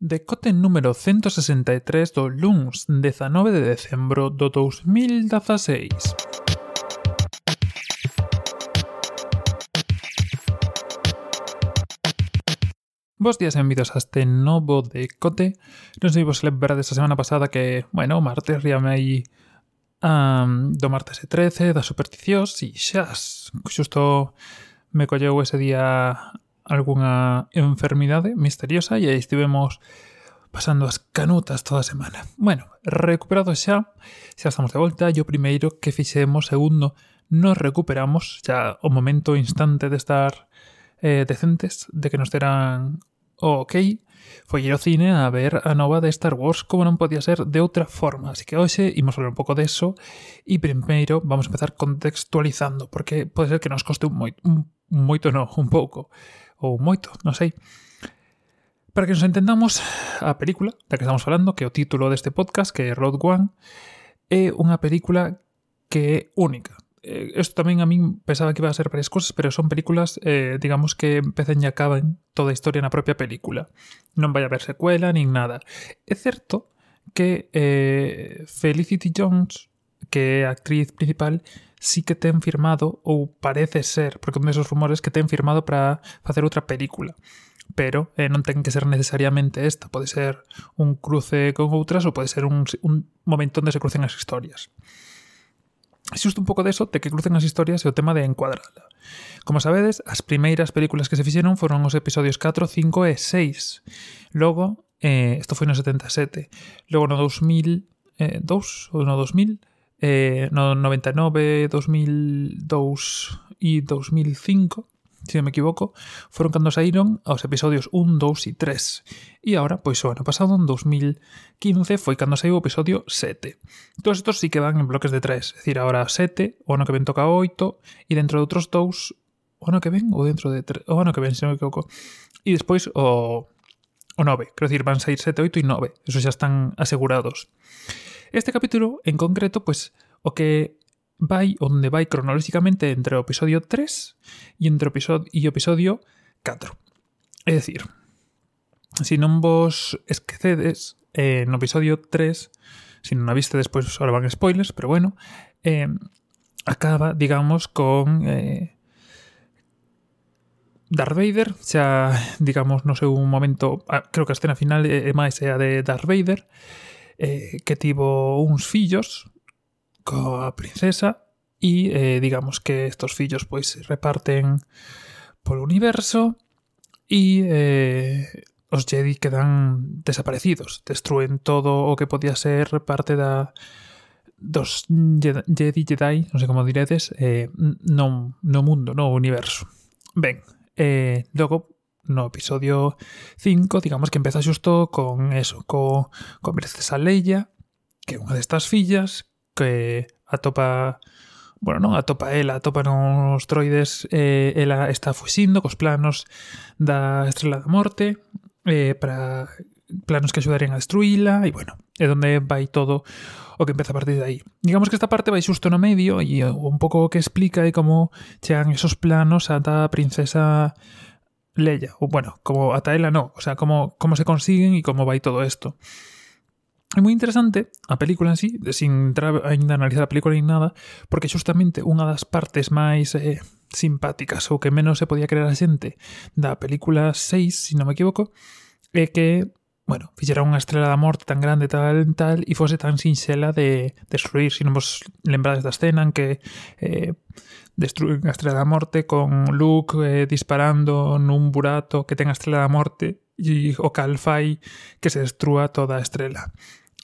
Decote número 163 do LUNS 19 de decembro do 2016. Bos días e benvidos a este novo decote. Non sei vos lembrades a semana pasada que, bueno, o martes riamei um, do martes e 13 das supersticiós e xas, xusto me colleu ese día alguna enfermidade misteriosa e aí estivemos pasando as canutas toda a semana. Bueno, recuperado xa, xa estamos de volta e o primeiro que fixemos, segundo, nos recuperamos xa o momento instante de estar eh, decentes, de que nos deran o ok, foi ir ao cine a ver a nova de Star Wars como non podía ser de outra forma. Así que hoxe imos falar un pouco deso e primeiro vamos a empezar contextualizando, porque pode ser que nos coste un, moi, un moito non, un pouco ou moito, non sei. Para que nos entendamos, a película da que estamos falando, que é o título deste podcast, que é Road One, é unha película que é única. Isto tamén a min pensaba que iba a ser varias cosas, pero son películas, eh, digamos, que empecen e acaban toda a historia na propia película. Non vai haber secuela, nin nada. É certo que eh, Felicity Jones, que é a actriz principal, eh, sí que ten firmado, ou parece ser, porque un desos rumores que ten firmado para facer outra película. Pero eh, non ten que ser necesariamente esta, pode ser un cruce con outras ou pode ser un, un momento onde se crucen as historias. Xusto un pouco deso de que crucen as historias e o tema de encuadrala. Como sabedes, as primeiras películas que se fixeron foron os episodios 4, 5 e 6. Logo, eh, isto foi no 77. Logo no 2000, eh, 2 ou no 2000, eh, no 99, 2002 e 2005 se si non me equivoco, foron cando saíron os episodios 1, 2 e 3. E agora, pois o ano pasado, en 2015, foi cando saiu o episodio 7. Todos estos sí que van en bloques de 3, é dicir, agora 7, o ano que ven toca 8, e dentro de outros dous, o ano que ven ou dentro de 3, o ano que ven, se non me equivoco. E despois o, o 9, quero dicir, van sair 7, 8 e 9, eso xa están asegurados. Este capítulo, en concreto, pues o que vai onde vai cronolóxicamente entre o episodio 3 e entre o episodio, o episodio 4. É dicir, se non vos esquecedes, eh, no episodio 3, se non a viste despois ahora van spoilers, pero bueno, eh, acaba, digamos, con eh, Darth Vader, xa, digamos, no seu momento, ah, creo que a escena final é máis é a de Darth Vader, eh, que tivo uns fillos coa princesa e eh, digamos que estos fillos pois se reparten polo universo e eh, os Jedi quedan desaparecidos, destruen todo o que podía ser parte da dos Jedi Jedi, non sei como diredes, eh, non no mundo, no universo. Ben, eh, logo no episodio 5, digamos que empeza xusto con eso, co, co Mercedes Leia, que é unha destas fillas que atopa bueno, non atopa ela, atopa nos troides, eh, ela está fuxindo cos planos da Estrela da Morte, eh, para planos que axudarían a destruíla, e bueno, é donde vai todo o que empeza a partir de aí. Digamos que esta parte vai xusto no medio, e un pouco o que explica é como chegan esos planos ata a princesa Leia, o bueno, como Ataela no, o sea, cómo, cómo se consiguen y cómo va y todo esto. É moi interesante a película en sí, sin entrar ainda a analizar a película ni nada, porque justamente unha das partes máis eh, simpáticas ou que menos se podía creer a xente da película 6, se si non me equivoco, é que bueno, fixera unha estrela da morte tan grande tal tal e fose tan sinxela de destruir, se non vos lembrades da escena en que eh, destruen a estrela da morte con Luke eh, disparando nun burato que ten a estrela da morte e o cal fai que se destrúa toda a estrela.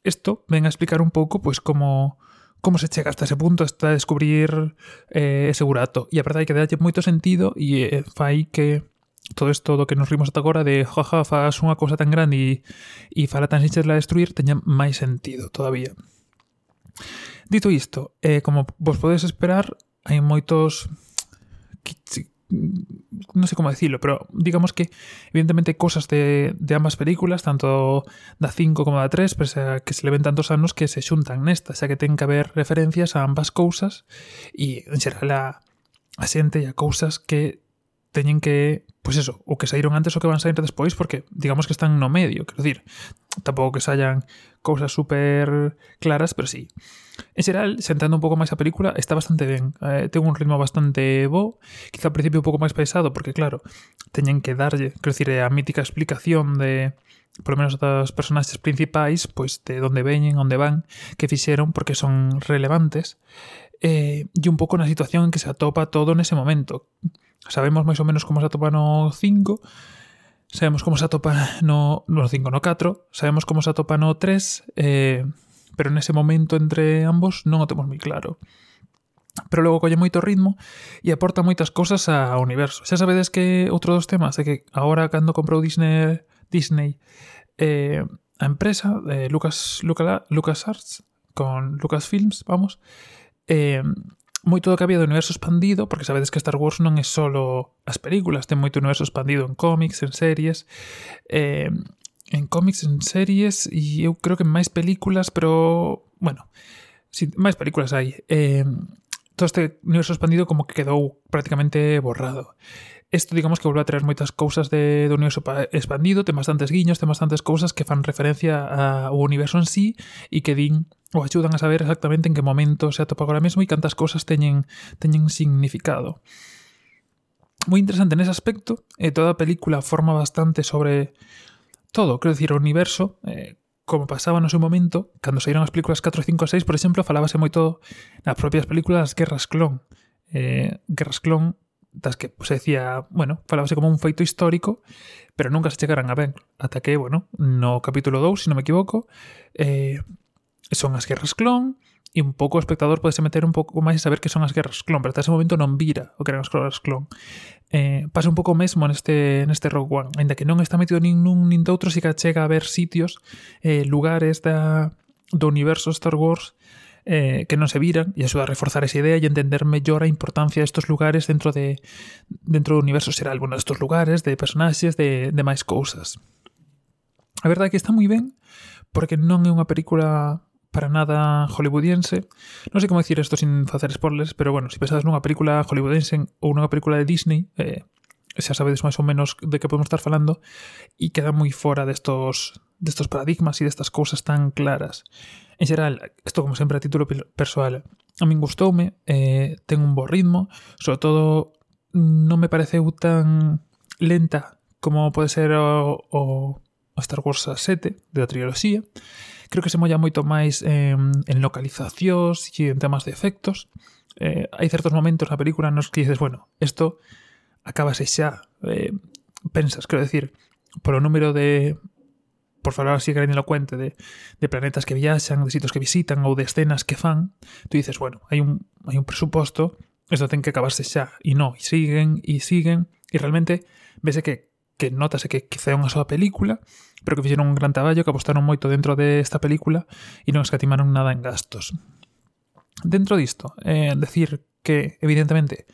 Isto ven a explicar un pouco pois como como se chega hasta ese punto hasta descubrir eh, ese burato. E a verdade é que dalle moito sentido e eh, fai que todo isto do que nos rimos ata agora de jaja, faz unha cousa tan grande e, e fala tan sinxela de destruir teña máis sentido todavía. Dito isto, eh, como vos podedes esperar, hai moitos non sei como decirlo, pero digamos que evidentemente cosas de, de ambas películas, tanto da 5 como da 3, pese a que se le ven tantos anos que se xuntan nesta, xa que ten que haber referencias a ambas cousas e en xeral a, a xente e a cousas que teñen que pois pues eso, o que saíron antes o que van sair despois porque digamos que están no medio, quero dicir, tampouco que saian cousas super claras, pero sí. En xeral, sentando un pouco máis a película, está bastante ben. Eh, ten un ritmo bastante bo, quizá ao principio un pouco máis pesado, porque claro, teñen que darlle, quero dicir, eh, a mítica explicación de por lo menos das personaxes principais, pois de onde veñen, onde van, que fixeron porque son relevantes eh, e un pouco na situación en que se atopa todo nese momento. Sabemos máis ou menos como se atopa no 5, sabemos como se atopa no, no 5, no 4, sabemos como se atopa no 3, eh, pero nese momento entre ambos non o temos moi claro pero logo colle moito ritmo e aporta moitas cousas ao universo. Xa sabedes que outro dos temas é que agora cando comprou Disney Disney eh, a empresa de eh, Lucas Lucas Lucas Arts con Lucas Films, vamos, eh, moito do que había do universo expandido, porque sabedes que Star Wars non é só as películas, ten moito universo expandido en cómics, en series, eh, en cómics, en series, e eu creo que máis películas, pero, bueno, si, máis películas hai. Eh, todo este universo expandido como que quedou prácticamente borrado. Isto digamos que volve a traer moitas cousas de, do universo expandido, ten bastantes guiños, ten bastantes cousas que fan referencia ao universo en sí e que din ou axudan a saber exactamente en que momento se atopa agora mesmo e cantas cousas teñen teñen significado. Moi interesante nese aspecto, e toda a película forma bastante sobre todo, quero dicir, o universo, eh, como pasaba no seu momento, cando saíron as películas 4, 5 6, por exemplo, falábase moito nas propias películas das guerras clon. Eh, guerras clon das que se decía, bueno, falábase como un feito histórico, pero nunca se chegaran a ben, ata que, bueno, no capítulo 2, se si non me equivoco, eh, son as guerras clon, e un pouco o espectador podese meter un pouco máis e saber que son as guerras clon, pero até ese momento non vira o que eran as guerras clon. Eh, pasa un pouco mesmo neste, neste Rogue One, ainda que non está metido nin nun nin doutro, si que chega a ver sitios, eh, lugares da, do universo Star Wars eh, que non se viran e axuda a reforzar esa idea e entender mellor a importancia destos lugares dentro de dentro do universo xeral, bueno, destos lugares, de personaxes, de, de máis cousas. A verdade é que está moi ben porque non é unha película para nada hollywoodiense. Non sei como dicir isto sin facer spoilers, pero bueno, se si pensades nunha película hollywoodense ou nunha película de Disney, eh, xa sabedes máis ou menos de que podemos estar falando, e queda moi fora destos destos paradigmas e destas cousas tan claras. En xeral, isto como sempre a título persoal, a min gustoume, eh, ten un bo ritmo, sobre todo non me pareceu tan lenta como pode ser o, o, o Star Wars 7 da triloxía. Creo que se molla moito máis eh, en localizacións e en temas de efectos. Eh, hai certos momentos na película nos que dices, bueno, isto acabase xa, eh, pensas, quero decir, polo número de por falar así grandilocuente de, de planetas que viaxan, de sitios que visitan ou de escenas que fan, tú dices, bueno, hai un, hai un presuposto, isto ten que acabarse xa, e non, e siguen, e siguen, e realmente vese que que notase que quizá é unha soa película, pero que fixeron un gran traballo, que apostaron moito dentro desta película e non escatimaron nada en gastos. Dentro disto, eh, decir que, evidentemente,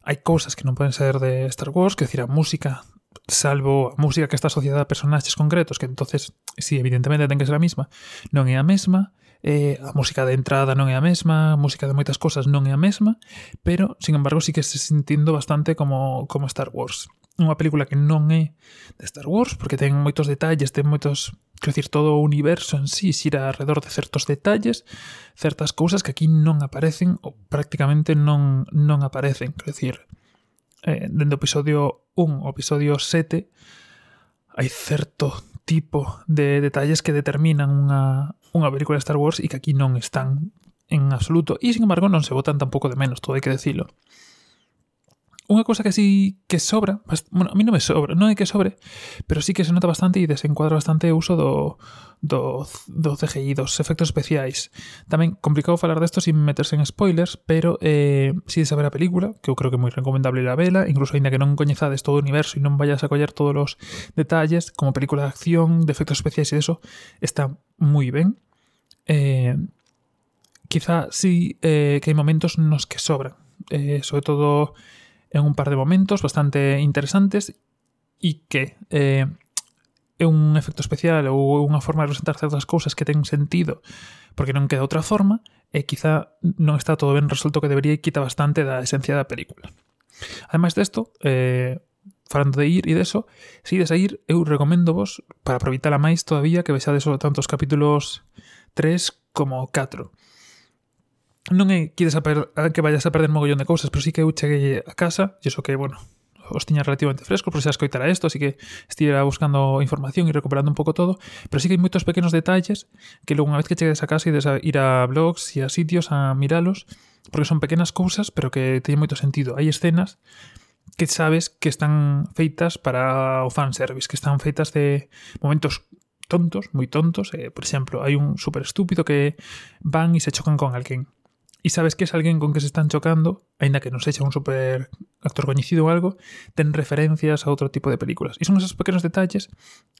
hai cousas que non poden ser de Star Wars, que decir, a música salvo a música que está asociada a personaxes concretos, que entonces, si sí, evidentemente ten que ser a mesma, non é a mesma, eh, a música de entrada non é a mesma, a música de moitas cosas non é a mesma, pero, sin embargo, sí que se sentindo bastante como, como Star Wars. Unha película que non é de Star Wars, porque ten moitos detalles, ten moitos... Quero dicir, todo o universo en sí xira alrededor de certos detalles, certas cousas que aquí non aparecen ou prácticamente non, non aparecen. Quero dicir, eh, dende o episodio 1 ao episodio 7 hai certo tipo de detalles que determinan unha, unha película de Star Wars e que aquí non están en absoluto e sin embargo non se votan tampouco de menos, todo hai que decilo. Unha cousa que así que sobra, bueno, a mí non me sobra, non é que sobre, pero sí que se nota bastante e desencuadra bastante o uso do, do, do CGI, dos efectos especiais. Tamén complicado falar desto sin meterse en spoilers, pero eh, si de saber a película, que eu creo que é moi recomendable la vela, incluso aínda que non coñezades todo o universo e non vayas a coller todos os detalles, como película de acción, de efectos especiais e eso, está moi ben. Eh, quizá sí eh, que hai momentos nos que sobran, eh, sobre todo en un par de momentos bastante interesantes e que eh, é un efecto especial ou unha forma de presentar certas cousas que ten sentido porque non queda outra forma e quizá non está todo ben resolto que debería e quita bastante da esencia da película. Ademais desto, eh, falando de ir e deso, se ides a ir, eu recomendo vos, para aproveitar a máis todavía, que vexades só tantos capítulos 3 como 4 non é que, desaper, que vayas a perder mogollón de cousas, pero sí que eu cheguei a casa, e iso que, bueno, os tiña relativamente frescos, por se a escoitara isto, así que estivera buscando información e recuperando un pouco todo, pero sí que hai moitos pequenos detalles que logo unha vez que chegues a casa ides a ir a blogs e a sitios a miralos, porque son pequenas cousas, pero que teñen moito sentido. Hai escenas que sabes que están feitas para o fanservice, que están feitas de momentos tontos, moi tontos. Eh, por exemplo, hai un super estúpido que van e se chocan con alguén e sabes que es alguén con que se están chocando, aínda que non sexa un super actor coñecido ou algo, ten referencias a outro tipo de películas. E son esos pequenos detalles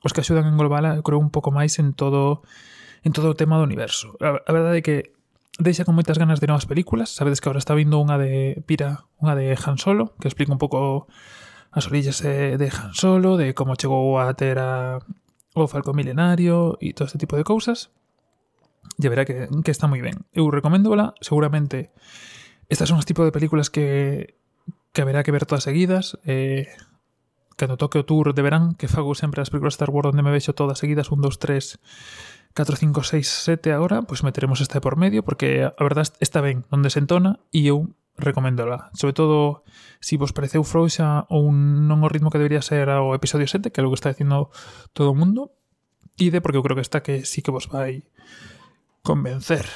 os que axudan a englobar, creo, un pouco máis en todo en todo o tema do universo. A, a verdade é que deixa con moitas ganas de novas películas. Sabedes que agora está vindo unha de Pira, unha de Han Solo, que explica un pouco as orillas eh, de Han Solo, de como chegou a ter a, o Falco Milenario e todo este tipo de cousas ya verá que, que está moi ben. Eu recoméndola, seguramente estas son os tipo de películas que, que haberá que ver todas seguidas. Eh, cando toque o tour de verán, que fago sempre as películas de Star Wars onde me vexo todas seguidas, 1, 2, 3, 4, 5, 6, 7 agora, pois pues meteremos esta por medio, porque a verdad está ben onde se entona e eu recoméndola. Sobre todo, se si vos pareceu frouxa ou non o ritmo que debería ser ao episodio 7, que é o que está dicindo todo o mundo, ide porque eu creo que está que sí que vos vai convencer.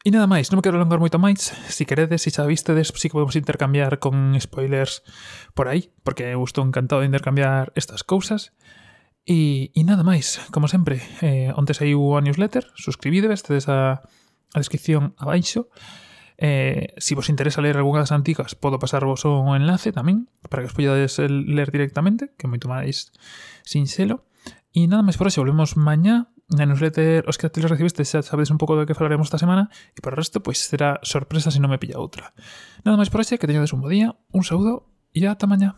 E nada máis, non me quero alongar moito máis. Si queredes, se xa vistedes, si que podemos intercambiar con spoilers por aí, porque eu estou encantado de intercambiar estas cousas. E, e nada máis, como sempre, eh, onte saiu a newsletter, suscribídeves, tedes a, a descripción abaixo. Eh, si vos interesa ler algunha das antigas, podo pasarvos un enlace tamén, para que os poidades ler directamente, que é moito máis sinxelo. E nada máis por hoxe, volvemos mañá la newsletter, os que te lo recibiste, ya sabéis un poco de qué hablaremos esta semana, y por el resto, pues será sorpresa si no me pilla otra. Nada más por hoy, que tengáis un buen día, un saludo y hasta mañana.